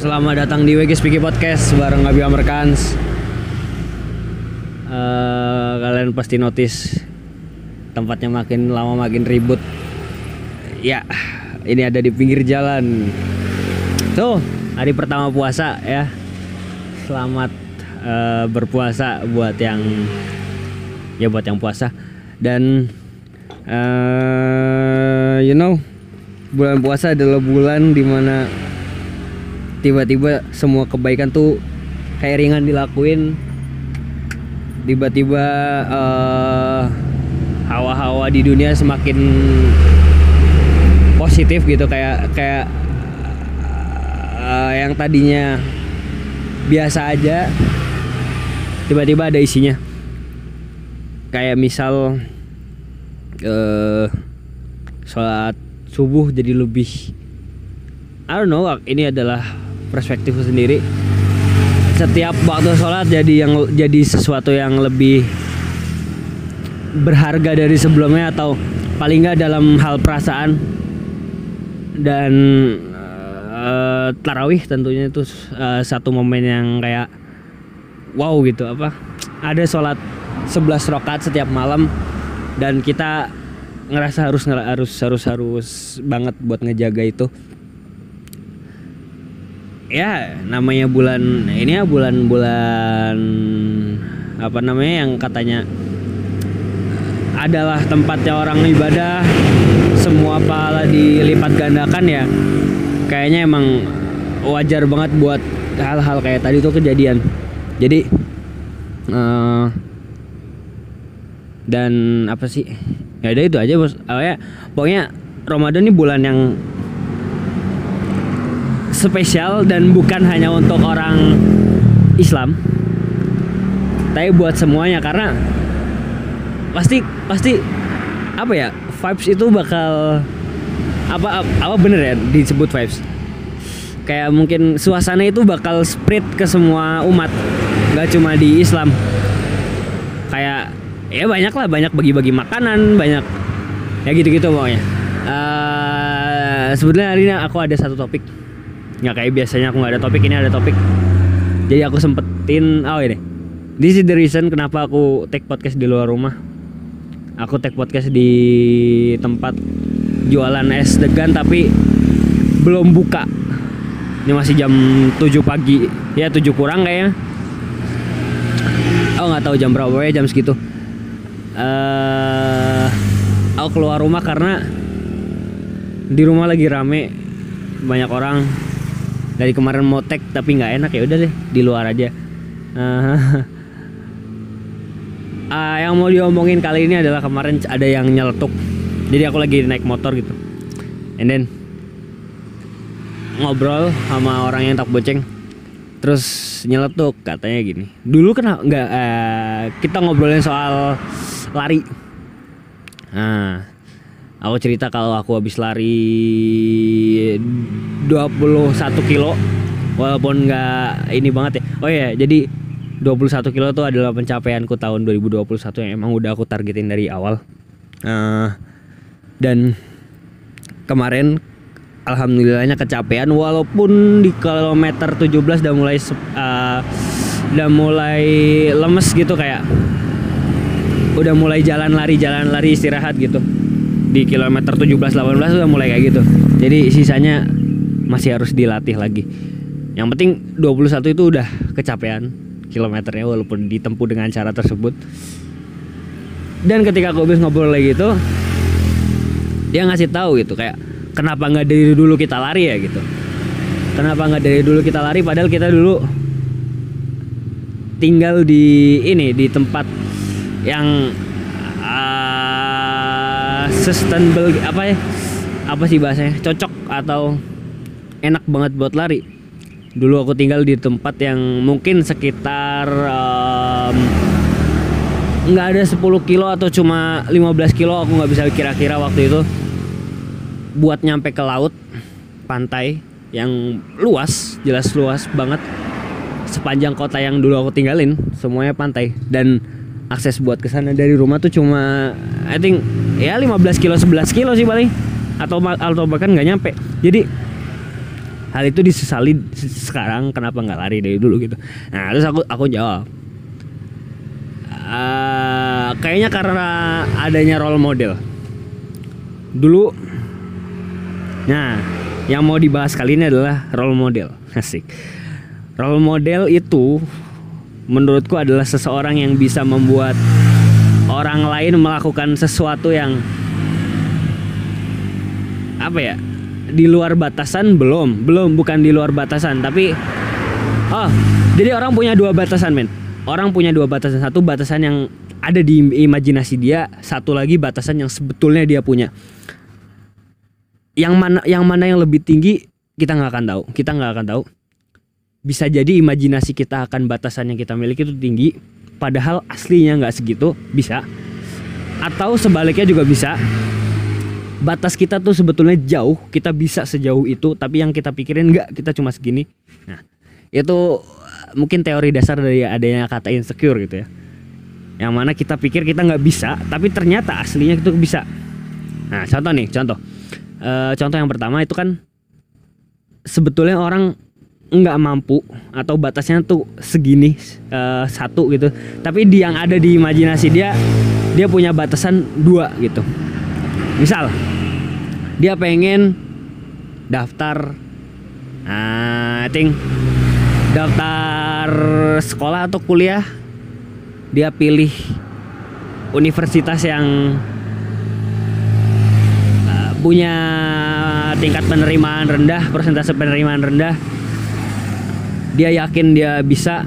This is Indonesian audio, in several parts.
Selamat datang di WG Speaky Podcast bareng Abi Amerikans. Eh, kalian pasti notice tempatnya makin lama makin ribut. Ya, ini ada di pinggir jalan. Tuh, hari pertama puasa ya. Selamat eh, berpuasa buat yang ya buat yang puasa dan eh you know bulan puasa adalah bulan di mana tiba-tiba semua kebaikan tuh kayak ringan dilakuin. Tiba-tiba eh, hawa-hawa di dunia semakin positif gitu. Kayak kayak eh, yang tadinya biasa aja tiba-tiba ada isinya. Kayak misal eh sholat subuh jadi lebih I don't know ini adalah perspektifku sendiri setiap waktu sholat jadi yang jadi sesuatu yang lebih berharga dari sebelumnya atau paling nggak dalam hal perasaan dan eh, tarawih tentunya itu eh, satu momen yang kayak wow gitu. Apa? Ada sholat 11 rakaat setiap malam dan kita ngerasa harus harus harus harus banget buat ngejaga itu ya namanya bulan ini ya bulan-bulan apa namanya yang katanya adalah tempatnya orang ibadah semua pahala dilipat gandakan ya. Kayaknya emang wajar banget buat hal-hal kayak tadi tuh kejadian. Jadi eh, dan apa sih? Ya udah itu aja bos. Oh, ya pokoknya Ramadan ini bulan yang spesial dan bukan hanya untuk orang Islam tapi buat semuanya karena pasti pasti apa ya vibes itu bakal apa apa bener ya disebut vibes. Kayak mungkin suasana itu bakal spread ke semua umat nggak cuma di Islam. Kayak ya banyak lah banyak bagi-bagi makanan banyak ya gitu-gitu pokoknya. Eh, sebetulnya hari ini aku ada satu topik nggak kayak biasanya aku nggak ada topik ini ada topik. Jadi aku sempetin oh ini. This is the reason kenapa aku take podcast di luar rumah. Aku take podcast di tempat jualan es degan tapi belum buka. Ini masih jam 7 pagi. Ya 7 kurang kayaknya. Oh nggak tahu jam berapa ya jam segitu. Eh aku keluar rumah karena di rumah lagi rame banyak orang dari kemarin mau tag tapi nggak enak ya udah deh di luar aja. Eh, ah, yang mau diomongin kali ini adalah kemarin ada yang nyeletuk. Jadi aku lagi naik motor gitu. And then ngobrol sama orang yang tak boceng. Terus nyeletuk katanya gini. Dulu kan nggak eh, kita ngobrolin soal lari. Nah aku cerita kalau aku habis lari 21 kilo walaupun nggak ini banget ya. Oh ya jadi 21 kilo tuh adalah pencapaianku tahun 2021 yang emang udah aku targetin dari awal. Eh, dan kemarin alhamdulillahnya kecapean walaupun di kilometer 17 udah mulai eh, udah mulai lemes gitu kayak udah mulai jalan lari jalan lari istirahat gitu di kilometer 17 18 udah mulai kayak gitu. Jadi sisanya masih harus dilatih lagi. Yang penting 21 itu udah kecapean kilometernya walaupun ditempuh dengan cara tersebut. Dan ketika aku habis ngobrol lagi gitu dia ngasih tahu gitu kayak kenapa nggak dari dulu kita lari ya? gitu. Kenapa nggak dari dulu kita lari padahal kita dulu tinggal di ini di tempat yang sustainable apa ya? Apa sih bahasanya? Cocok atau enak banget buat lari? Dulu aku tinggal di tempat yang mungkin sekitar nggak ada 10 kilo atau cuma 15 kilo aku nggak bisa kira-kira waktu itu. Buat nyampe ke laut pantai yang luas jelas luas banget sepanjang kota yang dulu aku tinggalin semuanya pantai. Dan akses buat ke sana dari rumah tuh cuma I think ya 15 kilo 11 kilo sih paling. Atau atau bahkan nggak nyampe. Jadi hal itu disesali sekarang kenapa nggak lari dari dulu gitu. Nah terus aku aku jawab. Uh, kayaknya karena adanya role model. Dulu nah yang mau dibahas kali ini adalah role model. Asik. Role model itu menurutku adalah seseorang yang bisa membuat orang lain melakukan sesuatu yang apa ya di luar batasan? Belum belum bukan di luar batasan tapi oh jadi orang punya dua batasan men. Orang punya dua batasan. Satu batasan yang ada di imajinasi dia satu lagi batasan yang sebetulnya dia punya. Yang mana yang mana yang lebih tinggi kita nggak akan tahu. Kita nggak akan tahu bisa jadi imajinasi kita akan batasan yang kita miliki itu tinggi padahal aslinya nggak segitu bisa. Atau sebaliknya juga bisa. Batas kita tuh sebetulnya jauh kita bisa sejauh itu tapi yang kita pikirin nggak kita cuma segini. Nah itu mungkin teori dasar dari adanya kata insecure gitu ya. Yang mana kita pikir kita nggak bisa tapi ternyata aslinya itu bisa. Nah contoh nih contoh. E, contoh yang pertama itu kan sebetulnya orang nggak mampu atau batasnya tuh segini uh, satu gitu. Tapi di yang ada di imajinasi dia dia punya batasan dua gitu. Misal dia pengen daftar uh, I think daftar sekolah atau kuliah dia pilih universitas yang uh, punya tingkat penerimaan rendah persentase penerimaan rendah dia yakin dia bisa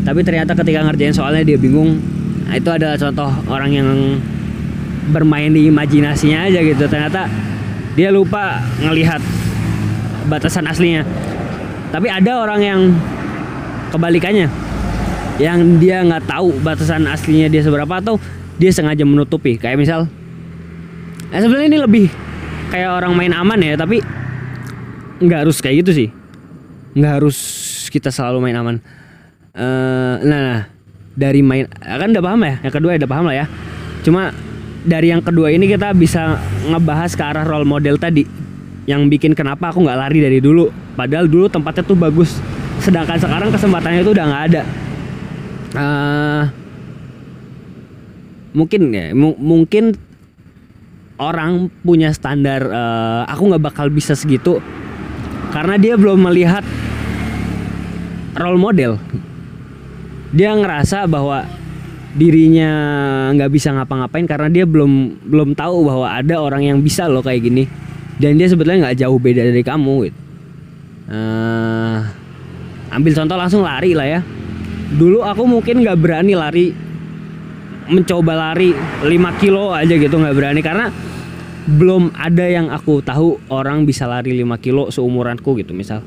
tapi ternyata ketika ngerjain soalnya dia bingung. Nah, itu adalah contoh orang yang bermain di imajinasinya aja gitu. Ternyata dia lupa ngelihat batasan aslinya. Tapi ada orang yang kebalikannya yang dia nggak tahu batasan aslinya dia seberapa atau dia sengaja menutupi. Kayak misal nah sebenarnya ini lebih kayak orang main aman ya tapi nggak harus kayak gitu sih nggak harus kita selalu main aman. Uh, nah, nah dari main kan udah paham ya? Yang kedua udah paham lah ya. Cuma dari yang kedua ini kita bisa ngebahas ke arah role model tadi. Yang bikin kenapa aku nggak lari dari dulu. Padahal dulu tempatnya tuh bagus. Sedangkan sekarang kesempatannya itu udah nggak ada. Uh, mungkin ya mungkin orang punya standar uh, aku nggak bakal bisa segitu. Karena dia belum melihat role model. Dia ngerasa bahwa dirinya nggak bisa ngapa-ngapain karena dia belum belum tahu bahwa ada orang yang bisa loh kayak gini. Dan dia sebetulnya nggak jauh beda dari kamu gitu. Uh, ambil contoh langsung lari lah ya. Dulu aku mungkin nggak berani lari mencoba lari 5 kilo aja gitu nggak berani karena belum ada yang aku tahu orang bisa lari 5 kilo seumuranku gitu misal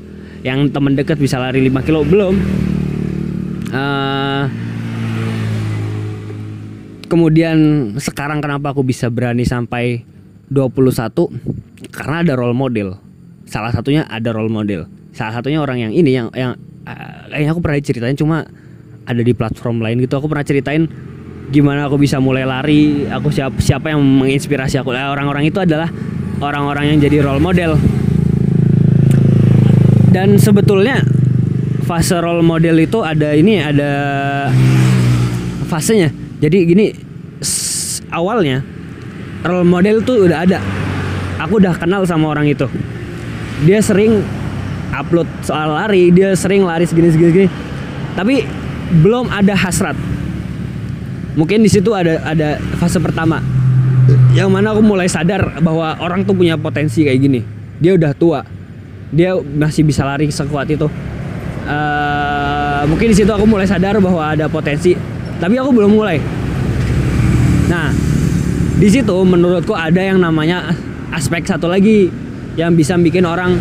yang temen deket bisa lari 5 kilo belum. Uh, kemudian sekarang kenapa aku bisa berani sampai 21 karena ada role model. Salah satunya ada role model. Salah satunya orang yang ini yang yang uh, aku pernah ceritain cuma ada di platform lain gitu. Aku pernah ceritain gimana aku bisa mulai lari aku siapa siapa yang menginspirasi aku. Nah, orang-orang itu adalah orang-orang yang jadi role model dan sebetulnya fase role model itu ada ini ada fasenya. Jadi gini awalnya role model tuh udah ada. Aku udah kenal sama orang itu. Dia sering upload soal lari dia sering lari segini segini, segini. tapi belum ada hasrat. Mungkin di situ ada ada fase pertama. Yang mana aku mulai sadar bahwa orang tuh punya potensi kayak gini. Dia udah tua dia masih bisa lari sekuat itu. Uh, mungkin di situ aku mulai sadar bahwa ada potensi tapi aku belum mulai. Nah di situ menurutku ada yang namanya aspek satu lagi yang bisa bikin orang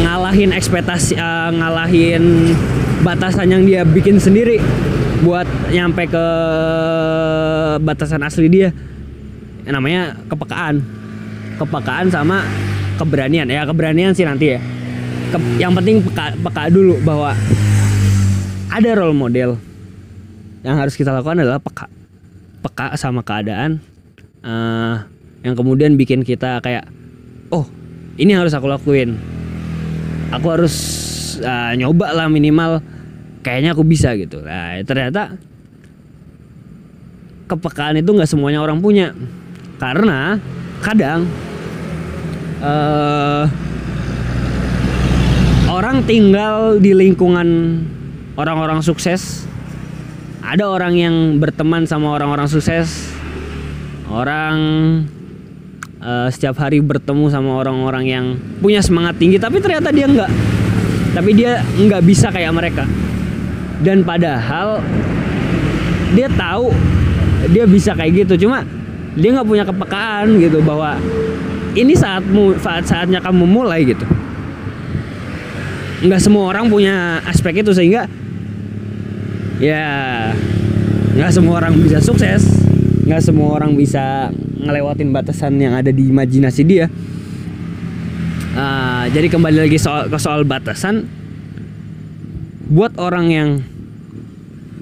ngalahin ekspektasi uh, ngalahin batasan yang dia bikin sendiri buat nyampe ke batasan asli dia. Namanya kepekaan. Kepekaan sama keberanian ya keberanian sih nanti ya. Ke, yang penting peka, peka dulu bahwa ada role model. Yang harus kita lakukan adalah peka peka sama keadaan uh, yang kemudian bikin kita kayak oh ini harus aku lakuin. Aku harus uh, nyoba lah minimal. Kayaknya aku bisa gitu. Nah ternyata kepekaan itu nggak semuanya orang punya. Karena kadang uh, orang tinggal di lingkungan orang-orang sukses. Ada orang yang berteman sama orang-orang sukses. Orang uh, setiap hari bertemu sama orang-orang yang punya semangat tinggi tapi ternyata dia nggak. Tapi dia nggak bisa kayak mereka. Dan padahal dia tahu dia bisa kayak gitu. Cuma dia nggak punya kepekaan gitu bahwa ini saatmu saat saatnya kamu mulai gitu. Nggak semua orang punya aspek itu sehingga ya nggak semua orang bisa sukses. Nggak semua orang bisa ngelewatin batasan yang ada di imajinasi dia. Uh, jadi kembali lagi soal ke soal batasan. Buat orang yang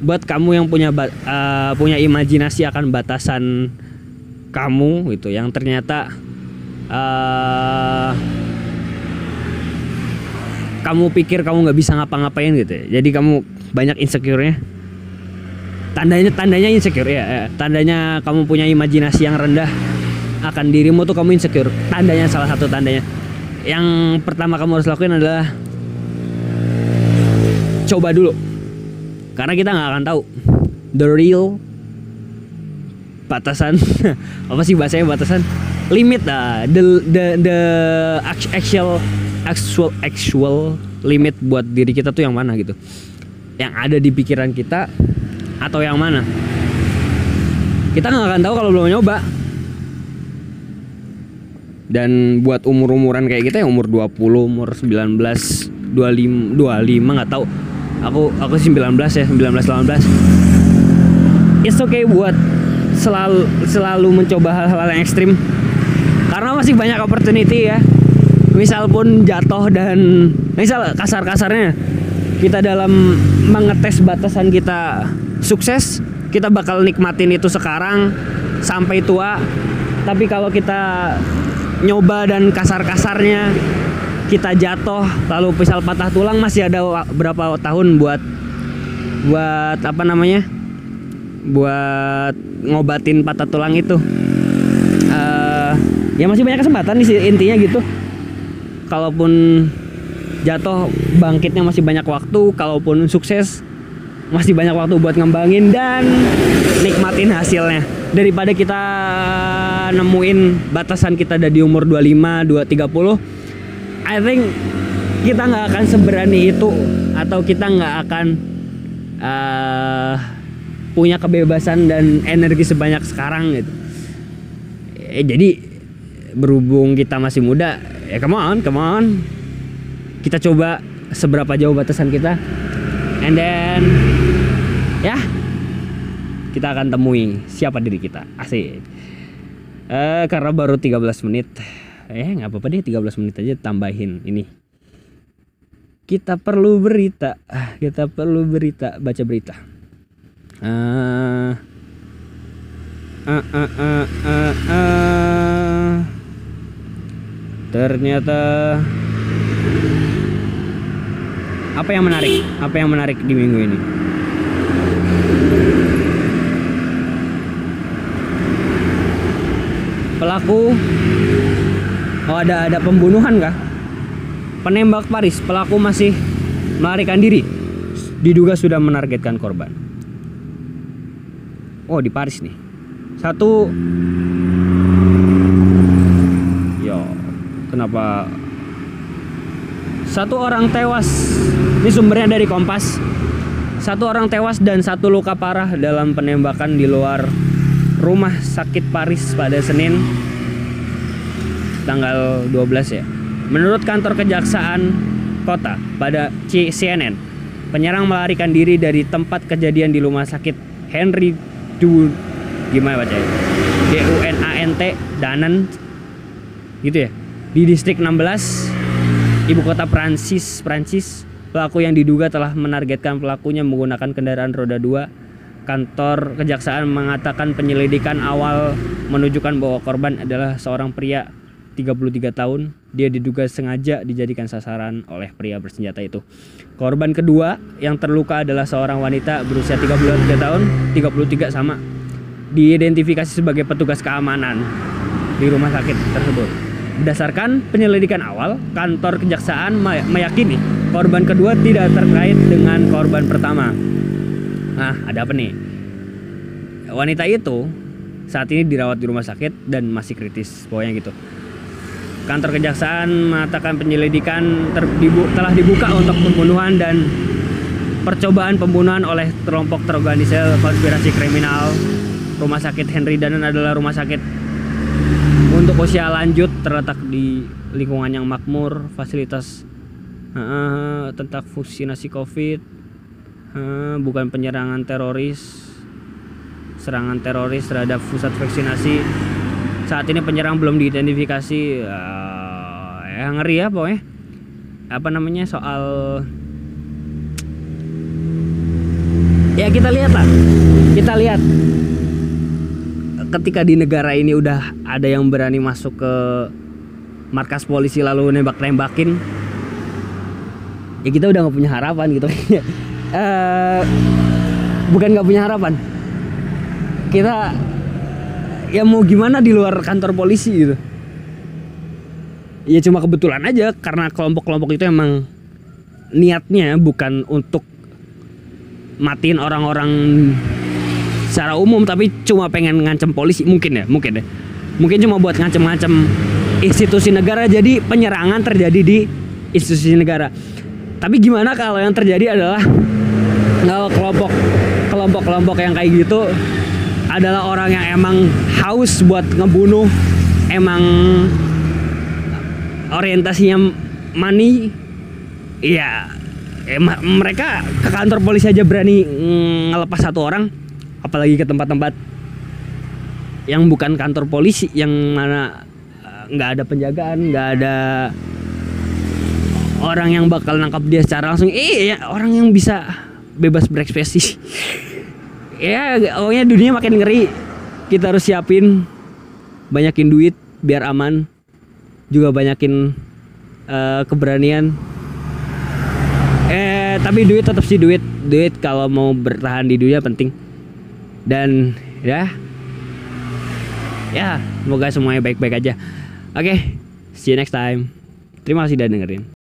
buat kamu yang punya uh, punya imajinasi akan batasan kamu gitu yang ternyata uh, kamu pikir kamu nggak bisa ngapa-ngapain gitu ya. jadi kamu banyak insecure-nya? Tandanya tandanya insecure ya, ya tandanya kamu punya imajinasi yang rendah akan dirimu tuh kamu insecure. Tandanya salah satu tandanya. Yang pertama kamu harus lakuin adalah coba dulu. Karena kita nggak akan tahu. The real batasan apa sih bahasanya batasan limit lah the the the actual actual actual limit buat diri kita tuh yang mana gitu yang ada di pikiran kita atau yang mana kita nggak akan tahu kalau belum nyoba dan buat umur-umuran kayak kita yang umur 20, umur 19, 25, 25 nggak tahu. Aku aku 19 ya, 19 18. It's okay buat selalu selalu mencoba hal-hal yang ekstrim. Karena masih banyak opportunity ya misal pun jatuh dan misal kasar-kasarnya kita dalam mengetes batasan kita sukses kita bakal nikmatin itu sekarang sampai tua tapi kalau kita nyoba dan kasar-kasarnya kita jatuh lalu misal patah tulang masih ada berapa tahun buat buat apa namanya buat ngobatin patah tulang itu. Uh, ya masih banyak kesempatan sih intinya gitu. Kalaupun jatuh bangkitnya masih banyak waktu. Kalaupun sukses masih banyak waktu buat ngembangin dan nikmatin hasilnya. Daripada kita nemuin batasan kita ada di umur 25, 230 I think kita nggak akan seberani itu atau kita nggak akan uh, punya kebebasan dan energi sebanyak sekarang gitu. Eh, jadi berhubung kita masih muda ya come on come on. Kita coba seberapa jauh batasan kita. And then ya kita akan temui siapa diri kita. Asik. Uh, karena baru 13 menit. Eh nggak apa-apa deh 13 menit aja tambahin ini. Kita perlu berita. Ah, kita perlu berita baca berita uh, uh, uh ternyata apa yang menarik? Apa yang menarik di minggu ini? Pelaku oh ada ada pembunuhan kah? Penembak Paris pelaku masih melarikan diri. Diduga sudah menargetkan korban oh di Paris nih. Satu. Kenapa? Satu orang tewas. Ini sumbernya dari Kompas. Satu orang tewas dan satu luka parah dalam penembakan di luar rumah sakit Paris pada Senin tanggal 12 ya. Menurut kantor kejaksaan kota pada CNN penyerang melarikan diri dari tempat kejadian di rumah sakit Henry Du gimana bacanya D U N A N T Danan. Gitu ya? Di distrik 16, ibu kota Prancis, Prancis, pelaku yang diduga telah menargetkan pelakunya menggunakan kendaraan roda 2. Kantor kejaksaan mengatakan penyelidikan awal menunjukkan bahwa korban adalah seorang pria 33 tahun. Dia diduga sengaja dijadikan sasaran oleh pria bersenjata itu. Korban kedua yang terluka adalah seorang wanita berusia 33 tahun, 33 sama. Diidentifikasi sebagai petugas keamanan di rumah sakit tersebut. Berdasarkan penyelidikan awal, kantor kejaksaan meyakini korban kedua tidak terkait dengan korban pertama. Nah, ada apa nih? Wanita itu saat ini dirawat di rumah sakit dan masih kritis, pokoknya gitu. Kantor kejaksaan mengatakan penyelidikan ter- dibu- telah dibuka untuk pembunuhan dan percobaan pembunuhan oleh kelompok terorganisir konspirasi kriminal. Rumah sakit Henry Danan adalah rumah sakit untuk usia lanjut terletak di lingkungan yang makmur, fasilitas eh, tentang vaksinasi COVID, eh, bukan penyerangan teroris, serangan teroris terhadap pusat vaksinasi. Saat ini penyerang belum diidentifikasi. eh, ya ngeri ya pokoknya. Apa namanya soal ya kita lihat lah, kita lihat ketika di negara ini udah ada yang berani masuk ke markas polisi lalu nembak-nembakin ya kita udah nggak punya harapan gitu Eh, bukan nggak punya harapan kita ya mau gimana di luar kantor polisi gitu. Ya cuma kebetulan aja karena kelompok-kelompok itu emang niatnya bukan untuk matiin orang-orang secara umum tapi cuma pengen ngancem polisi. Mungkin ya mungkin ya. Mungkin cuma buat ngancem-ngancem institusi negara. Jadi penyerangan terjadi di institusi negara. Tapi gimana kalau yang terjadi adalah kalau kelompok kelompok-kelompok yang kayak gitu adalah orang yang emang haus buat ngebunuh emang orientasinya money ya em- mereka ke kantor polisi aja berani ngelepas satu orang apalagi ke tempat-tempat yang bukan kantor polisi yang mana eh, nggak ada penjagaan nggak ada orang yang bakal nangkap dia secara langsung. Iya orang yang bisa bebas berekspresi ya pokoknya dunia makin ngeri. Kita harus siapin banyakin duit biar aman. Juga banyakin eh, keberanian. Eh tapi duit tetap sih duit. Duit kalau mau bertahan di dunia penting. Dan ya. Ya semoga semuanya baik-baik aja. Oke see you next time. Terima kasih udah dengerin